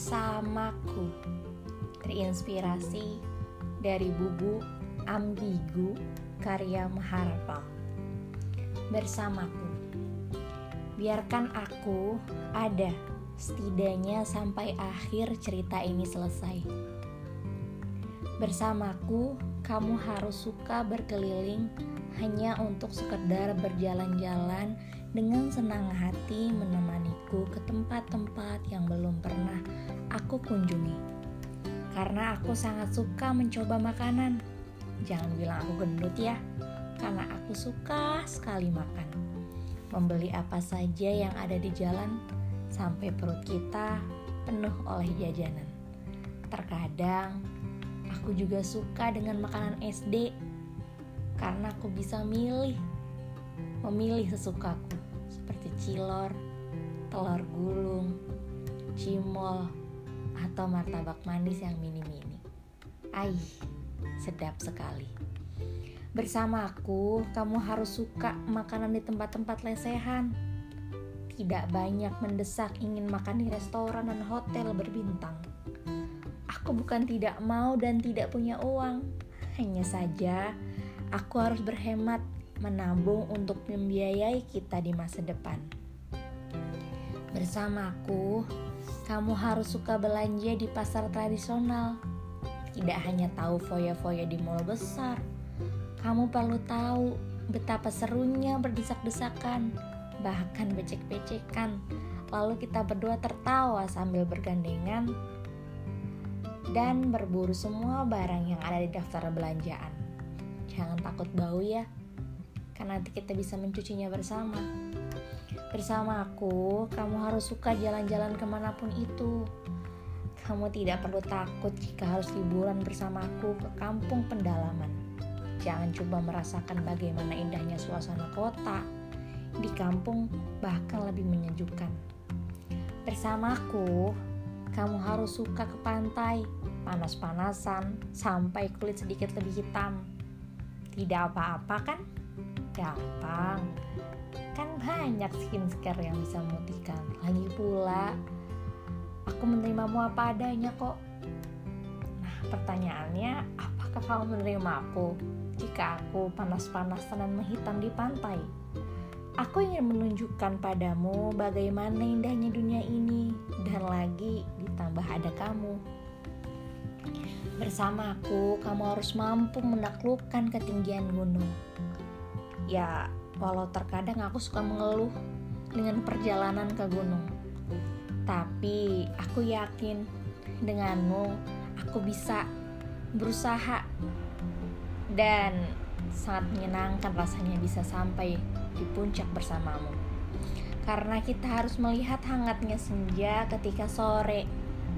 bersamaku terinspirasi dari buku Ambigu karya Maharpa. Bersamaku. Biarkan aku ada setidaknya sampai akhir cerita ini selesai. Bersamaku kamu harus suka berkeliling hanya untuk sekedar berjalan-jalan dengan senang hati menemaniku ke tempat-tempat yang belum pernah aku kunjungi. Karena aku sangat suka mencoba makanan. Jangan bilang aku gendut ya, karena aku suka sekali makan. Membeli apa saja yang ada di jalan sampai perut kita penuh oleh jajanan. Terkadang aku juga suka dengan makanan SD karena aku bisa milih memilih sesukaku cilor, telur gulung, cimol, atau martabak manis yang mini-mini. Aih, sedap sekali. Bersama aku, kamu harus suka makanan di tempat-tempat lesehan. Tidak banyak mendesak ingin makan di restoran dan hotel berbintang. Aku bukan tidak mau dan tidak punya uang. Hanya saja, aku harus berhemat menabung untuk membiayai kita di masa depan. Bersamaku, kamu harus suka belanja di pasar tradisional. Tidak hanya tahu foya-foya di mall besar, kamu perlu tahu betapa serunya berdesak-desakan, bahkan becek-becekan. Lalu kita berdua tertawa sambil bergandengan dan berburu semua barang yang ada di daftar belanjaan. Jangan takut bau ya karena nanti kita bisa mencucinya bersama. Bersama aku, kamu harus suka jalan-jalan ke mana pun itu. Kamu tidak perlu takut jika harus liburan bersamaku ke kampung pendalaman. Jangan coba merasakan bagaimana indahnya suasana kota. Di kampung bahkan lebih menyejukkan. Bersamaku, kamu harus suka ke pantai, panas-panasan, sampai kulit sedikit lebih hitam. Tidak apa-apa kan? Gampang. Kan banyak skincare yang bisa memutihkan. Lagi pula aku menerimamu apa adanya kok. Nah pertanyaannya apakah kamu menerima aku jika aku panas-panasan dan menghitam di pantai? Aku ingin menunjukkan padamu bagaimana indahnya dunia ini. Dan lagi ditambah ada kamu. Bersamaku, kamu harus mampu menaklukkan ketinggian gunung ya walau terkadang aku suka mengeluh dengan perjalanan ke gunung. Tapi aku yakin denganmu aku bisa berusaha. Dan sangat menyenangkan rasanya bisa sampai di puncak bersamamu. Karena kita harus melihat hangatnya senja ketika sore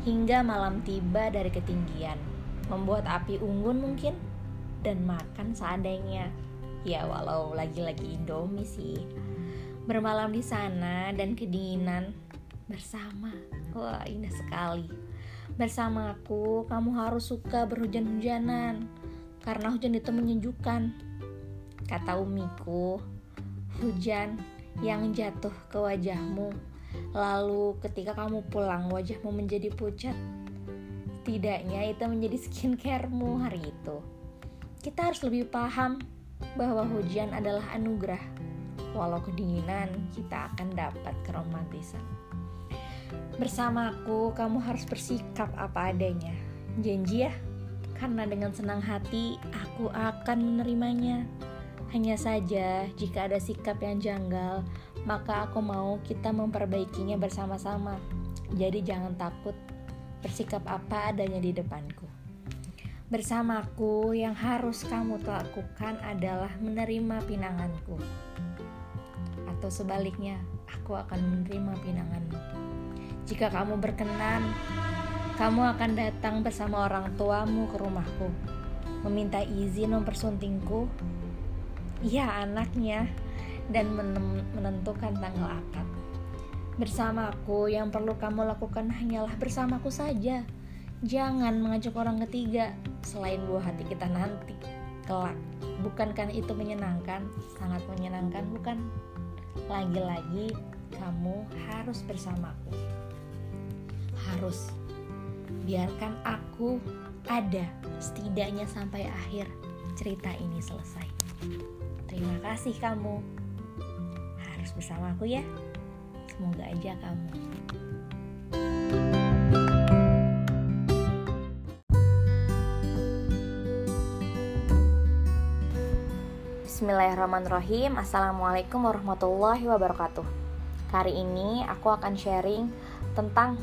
hingga malam tiba dari ketinggian. Membuat api unggun mungkin dan makan seadanya ya walau lagi-lagi Indomie sih. Bermalam di sana dan kedinginan bersama. Wah indah sekali. Bersama aku kamu harus suka berhujan-hujanan karena hujan itu menyejukkan. Kata umiku hujan yang jatuh ke wajahmu lalu ketika kamu pulang wajahmu menjadi pucat. Tidaknya itu menjadi skincaremu hari itu. Kita harus lebih paham bahwa hujan adalah anugerah. Walau kedinginan, kita akan dapat keromantisan. Bersamaku, kamu harus bersikap apa adanya. Janji ya, karena dengan senang hati aku akan menerimanya. Hanya saja, jika ada sikap yang janggal, maka aku mau kita memperbaikinya bersama-sama. Jadi, jangan takut bersikap apa adanya di depanku. Bersamaku yang harus kamu lakukan adalah menerima pinanganku. Atau sebaliknya, aku akan menerima pinanganmu. Jika kamu berkenan, kamu akan datang bersama orang tuamu ke rumahku, meminta izin mempersuntingku. Iya, anaknya, dan menentukan tanggal akad. Bersamaku, yang perlu kamu lakukan hanyalah bersamaku saja Jangan mengajak orang ketiga selain buah hati kita nanti kelak. Bukankah itu menyenangkan? Sangat menyenangkan, bukan? Lagi-lagi kamu harus bersamaku. Harus biarkan aku ada setidaknya sampai akhir cerita ini selesai. Terima kasih kamu. Harus bersama aku ya. Semoga aja kamu. Bismillahirrahmanirrahim Assalamualaikum warahmatullahi wabarakatuh Kali ini aku akan sharing tentang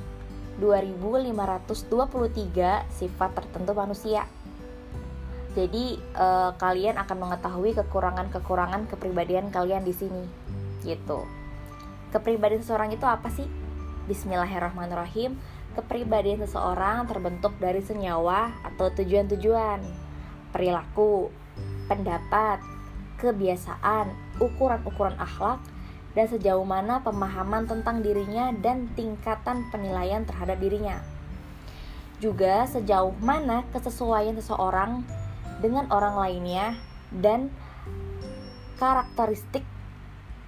2523 sifat tertentu manusia. Jadi eh, kalian akan mengetahui kekurangan-kekurangan kepribadian kalian di sini, gitu. Kepribadian seseorang itu apa sih? Bismillahirrahmanirrahim. Kepribadian seseorang terbentuk dari senyawa atau tujuan-tujuan, perilaku, pendapat, kebiasaan, ukuran-ukuran akhlak, dan sejauh mana pemahaman tentang dirinya dan tingkatan penilaian terhadap dirinya. Juga sejauh mana kesesuaian seseorang dengan orang lainnya dan karakteristik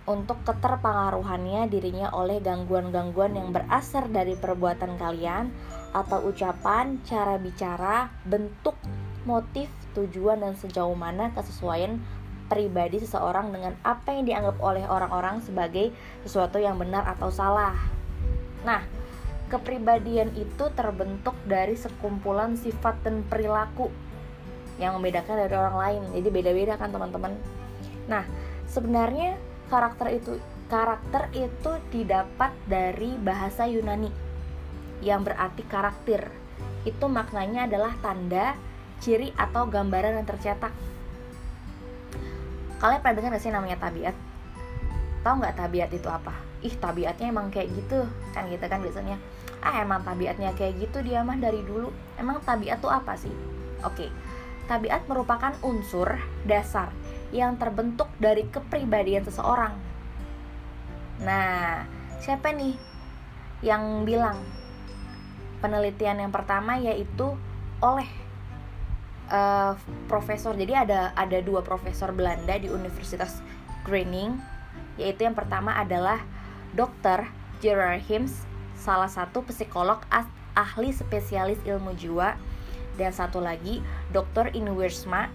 untuk keterpengaruhannya dirinya oleh gangguan-gangguan yang berasal dari perbuatan kalian atau ucapan, cara bicara, bentuk, motif, tujuan dan sejauh mana kesesuaian pribadi seseorang dengan apa yang dianggap oleh orang-orang sebagai sesuatu yang benar atau salah. Nah, kepribadian itu terbentuk dari sekumpulan sifat dan perilaku yang membedakan dari orang lain. Jadi beda-beda kan teman-teman. Nah, sebenarnya karakter itu karakter itu didapat dari bahasa Yunani yang berarti karakter. Itu maknanya adalah tanda, ciri atau gambaran yang tercetak kalian pernah dengar gak sih namanya tabiat? Tahu nggak tabiat itu apa? Ih tabiatnya emang kayak gitu. Kan gitu kan biasanya. Ah emang tabiatnya kayak gitu dia mah dari dulu. Emang tabiat tuh apa sih? Oke. Tabiat merupakan unsur dasar yang terbentuk dari kepribadian seseorang. Nah siapa nih yang bilang? Penelitian yang pertama yaitu oleh uh, profesor jadi ada ada dua profesor Belanda di Universitas Groningen yaitu yang pertama adalah Dr. Gerard Hims salah satu psikolog ahli spesialis ilmu jiwa dan satu lagi Dr. Inwersma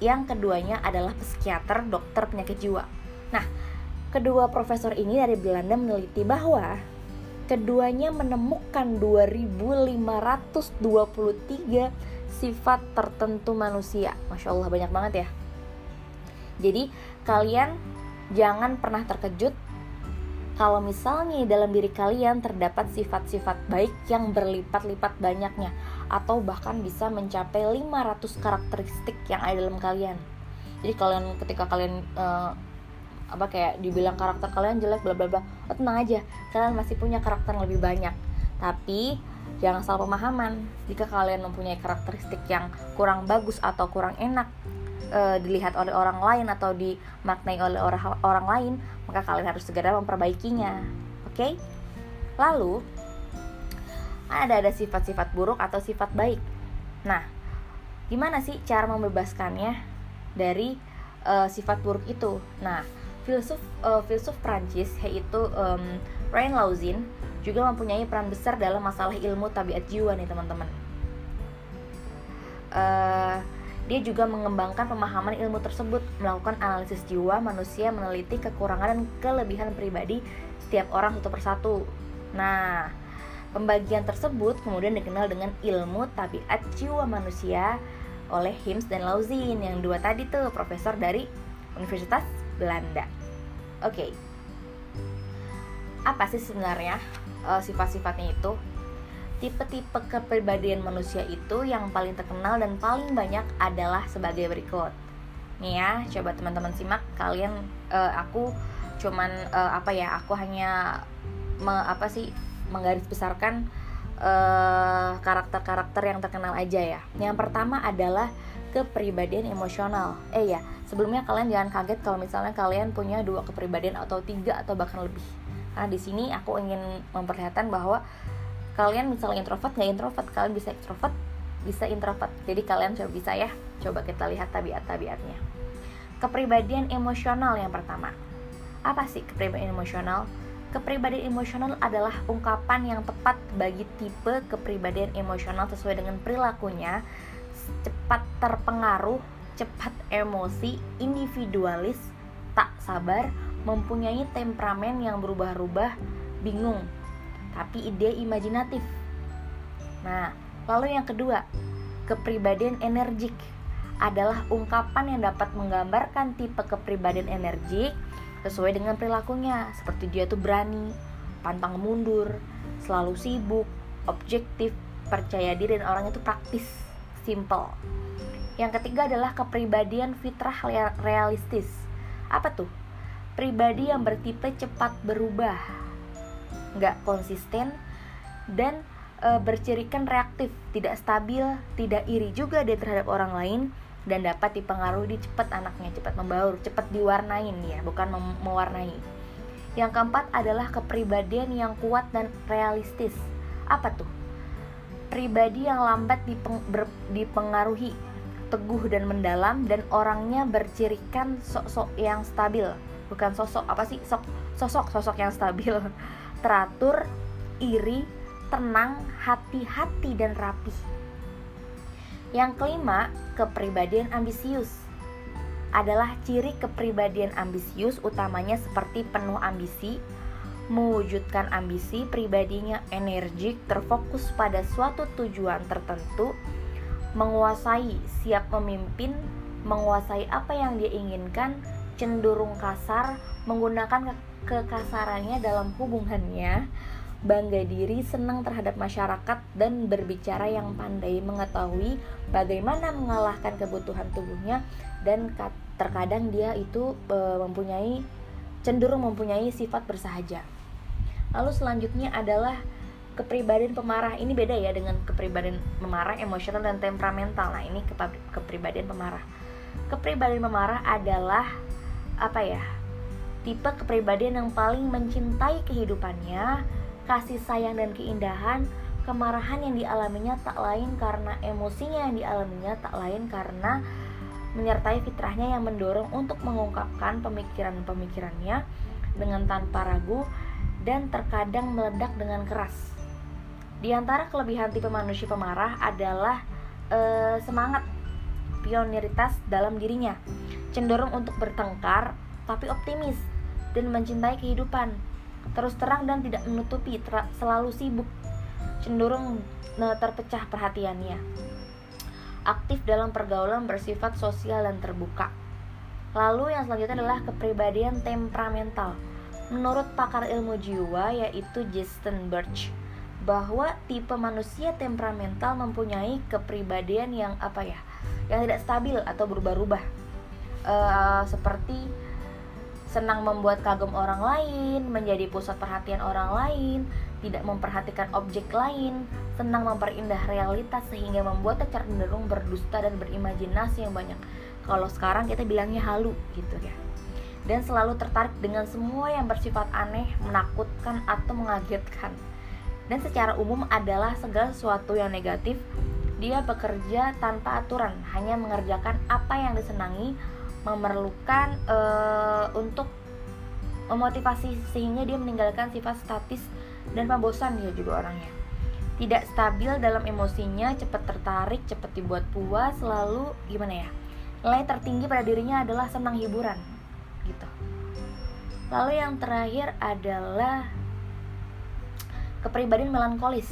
yang keduanya adalah psikiater dokter penyakit jiwa. Nah, kedua profesor ini dari Belanda meneliti bahwa keduanya menemukan 2523 sifat tertentu manusia. Masya Allah banyak banget ya. Jadi kalian jangan pernah terkejut kalau misalnya dalam diri kalian terdapat sifat-sifat baik yang berlipat-lipat banyaknya atau bahkan bisa mencapai 500 karakteristik yang ada dalam kalian. Jadi kalian ketika kalian uh, apa kayak dibilang karakter kalian jelek bla bla bla, oh, tenang aja, kalian masih punya karakter yang lebih banyak. Tapi Jangan salah pemahaman. Jika kalian mempunyai karakteristik yang kurang bagus atau kurang enak e, dilihat oleh orang lain atau dimaknai oleh orang orang lain, maka kalian harus segera memperbaikinya. Oke? Okay? Lalu ada ada sifat-sifat buruk atau sifat baik. Nah, gimana sih cara membebaskannya dari uh, sifat buruk itu? Nah, filsuf uh, filsuf Prancis yaitu um, Ryan Lauzin juga mempunyai peran besar dalam masalah ilmu tabiat jiwa nih teman-teman. Uh, dia juga mengembangkan pemahaman ilmu tersebut, melakukan analisis jiwa manusia, meneliti kekurangan dan kelebihan pribadi setiap orang satu persatu. Nah, pembagian tersebut kemudian dikenal dengan ilmu tabiat jiwa manusia oleh Hims dan Lauzin yang dua tadi tuh profesor dari Universitas Belanda. Oke. Okay. Apa sih sebenarnya uh, sifat-sifatnya itu tipe-tipe kepribadian manusia itu yang paling terkenal dan paling banyak adalah sebagai berikut. Nih ya coba teman-teman simak kalian uh, aku cuman uh, apa ya aku hanya me, apa sih menggaris besarkan karakter-karakter uh, yang terkenal aja ya. Yang pertama adalah kepribadian emosional. Eh ya sebelumnya kalian jangan kaget kalau misalnya kalian punya dua kepribadian atau tiga atau bahkan lebih Nah di sini aku ingin memperlihatkan bahwa kalian misalnya introvert nggak introvert, kalian bisa extrovert, bisa introvert. Jadi kalian coba bisa ya, coba kita lihat tabiat-tabiatnya. Kepribadian emosional yang pertama. Apa sih kepribadian emosional? Kepribadian emosional adalah ungkapan yang tepat bagi tipe kepribadian emosional sesuai dengan perilakunya, cepat terpengaruh, cepat emosi, individualis, tak sabar, mempunyai temperamen yang berubah-ubah, bingung, tapi ide imajinatif. Nah, lalu yang kedua, kepribadian energik adalah ungkapan yang dapat menggambarkan tipe kepribadian energik sesuai dengan perilakunya seperti dia tuh berani pantang mundur selalu sibuk objektif percaya diri dan orang itu praktis simple. Yang ketiga adalah kepribadian fitrah realistis. Apa tuh pribadi yang bertipe cepat berubah nggak konsisten dan e, bercirikan reaktif tidak stabil tidak iri juga dia terhadap orang lain dan dapat dipengaruhi cepat anaknya cepat membaur cepat diwarnain ya bukan mewarnai. Yang keempat adalah kepribadian yang kuat dan realistis. Apa tuh? Pribadi yang lambat dipeng, ber, dipengaruhi teguh dan mendalam dan orangnya bercirikan sosok yang stabil bukan sosok apa sih? Sok sosok sosok yang stabil. Teratur iri tenang hati-hati dan rapi yang kelima, kepribadian ambisius. Adalah ciri kepribadian ambisius utamanya seperti penuh ambisi, mewujudkan ambisi pribadinya energik, terfokus pada suatu tujuan tertentu, menguasai, siap memimpin, menguasai apa yang dia inginkan, cenderung kasar, menggunakan kekasarannya dalam hubungannya, bangga diri, senang terhadap masyarakat, dan berbicara yang pandai mengetahui bagaimana mengalahkan kebutuhan tubuhnya dan terkadang dia itu e, mempunyai cenderung mempunyai sifat bersahaja. Lalu selanjutnya adalah kepribadian pemarah. Ini beda ya dengan kepribadian pemarah, emosional dan temperamental. Nah, ini kepribadian pemarah. Kepribadian pemarah adalah apa ya? Tipe kepribadian yang paling mencintai kehidupannya, kasih sayang dan keindahan, kemarahan yang dialaminya tak lain karena emosinya yang dialaminya tak lain karena menyertai fitrahnya yang mendorong untuk mengungkapkan pemikiran-pemikirannya dengan tanpa ragu dan terkadang meledak dengan keras. Di antara kelebihan tipe manusia pemarah adalah e, semangat pioniritas dalam dirinya, cenderung untuk bertengkar tapi optimis dan mencintai kehidupan terus terang dan tidak menutupi, ter selalu sibuk, cenderung terpecah perhatiannya. Aktif dalam pergaulan bersifat sosial dan terbuka. Lalu yang selanjutnya adalah kepribadian temperamental. Menurut pakar ilmu jiwa yaitu Justin Birch, bahwa tipe manusia temperamental mempunyai kepribadian yang apa ya, yang tidak stabil atau berubah-ubah, uh, seperti senang membuat kagum orang lain, menjadi pusat perhatian orang lain, tidak memperhatikan objek lain, senang memperindah realitas sehingga membuatnya cenderung berdusta dan berimajinasi yang banyak. Kalau sekarang kita bilangnya halu gitu ya. Dan selalu tertarik dengan semua yang bersifat aneh, menakutkan atau mengagetkan. Dan secara umum adalah segala sesuatu yang negatif. Dia bekerja tanpa aturan, hanya mengerjakan apa yang disenangi, memerlukan uh, untuk memotivasi sehingga dia meninggalkan sifat statis dan pembosan dia juga orangnya. Tidak stabil dalam emosinya cepat tertarik cepat dibuat puas selalu gimana ya? Nilai tertinggi pada dirinya adalah senang hiburan gitu. Lalu yang terakhir adalah kepribadian melankolis.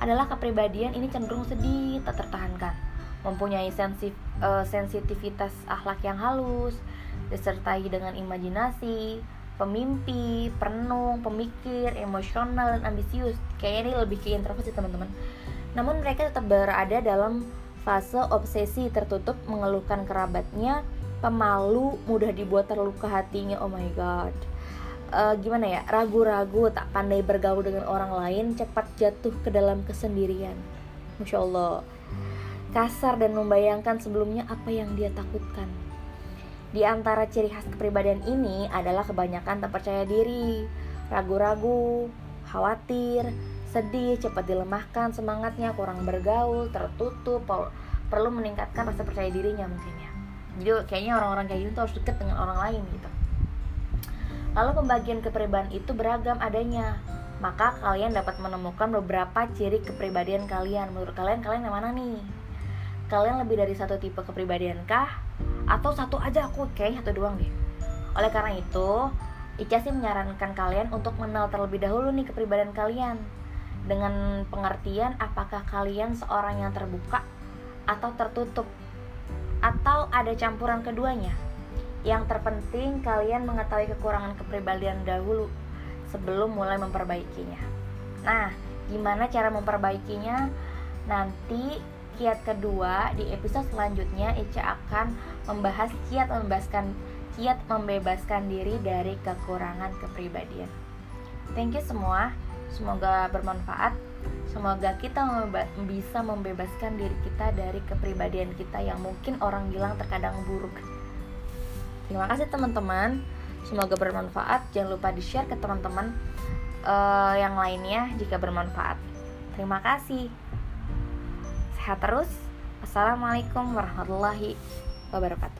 Adalah kepribadian ini cenderung sedih tak tertahankan mempunyai sensi, uh, sensitivitas akhlak yang halus, disertai dengan imajinasi, pemimpi, perenung, pemikir, emosional, dan ambisius. Kayaknya ini lebih ke introvert sih teman-teman. Namun mereka tetap berada dalam fase obsesi tertutup mengeluhkan kerabatnya, pemalu, mudah dibuat terluka hatinya. Oh my god. Uh, gimana ya ragu-ragu tak pandai bergaul dengan orang lain cepat jatuh ke dalam kesendirian masya allah kasar dan membayangkan sebelumnya apa yang dia takutkan. Di antara ciri khas kepribadian ini adalah kebanyakan tak percaya diri, ragu-ragu, khawatir, sedih, cepat dilemahkan semangatnya, kurang bergaul, tertutup, perlu meningkatkan rasa percaya dirinya mungkin ya. Jadi kayaknya orang-orang kayak gitu harus deket dengan orang lain gitu. Lalu pembagian kepribadian itu beragam adanya. Maka kalian dapat menemukan beberapa ciri kepribadian kalian. Menurut kalian, kalian yang mana nih? Kalian lebih dari satu tipe kepribadian kah? Atau satu aja aku kayak satu doang deh. Oleh karena itu, Ica sih menyarankan kalian untuk mengenal terlebih dahulu nih kepribadian kalian dengan pengertian apakah kalian seorang yang terbuka atau tertutup atau ada campuran keduanya. Yang terpenting kalian mengetahui kekurangan kepribadian dahulu sebelum mulai memperbaikinya. Nah, gimana cara memperbaikinya? Nanti kiat kedua di episode selanjutnya Ica akan membahas kiat membebaskan kiat membebaskan diri dari kekurangan kepribadian. Thank you semua. Semoga bermanfaat. Semoga kita membe bisa membebaskan diri kita dari kepribadian kita yang mungkin orang bilang terkadang buruk. Terima kasih teman-teman. Semoga bermanfaat. Jangan lupa di-share ke teman-teman uh, yang lainnya jika bermanfaat. Terima kasih. Sehat terus. Assalamualaikum warahmatullahi wabarakatuh.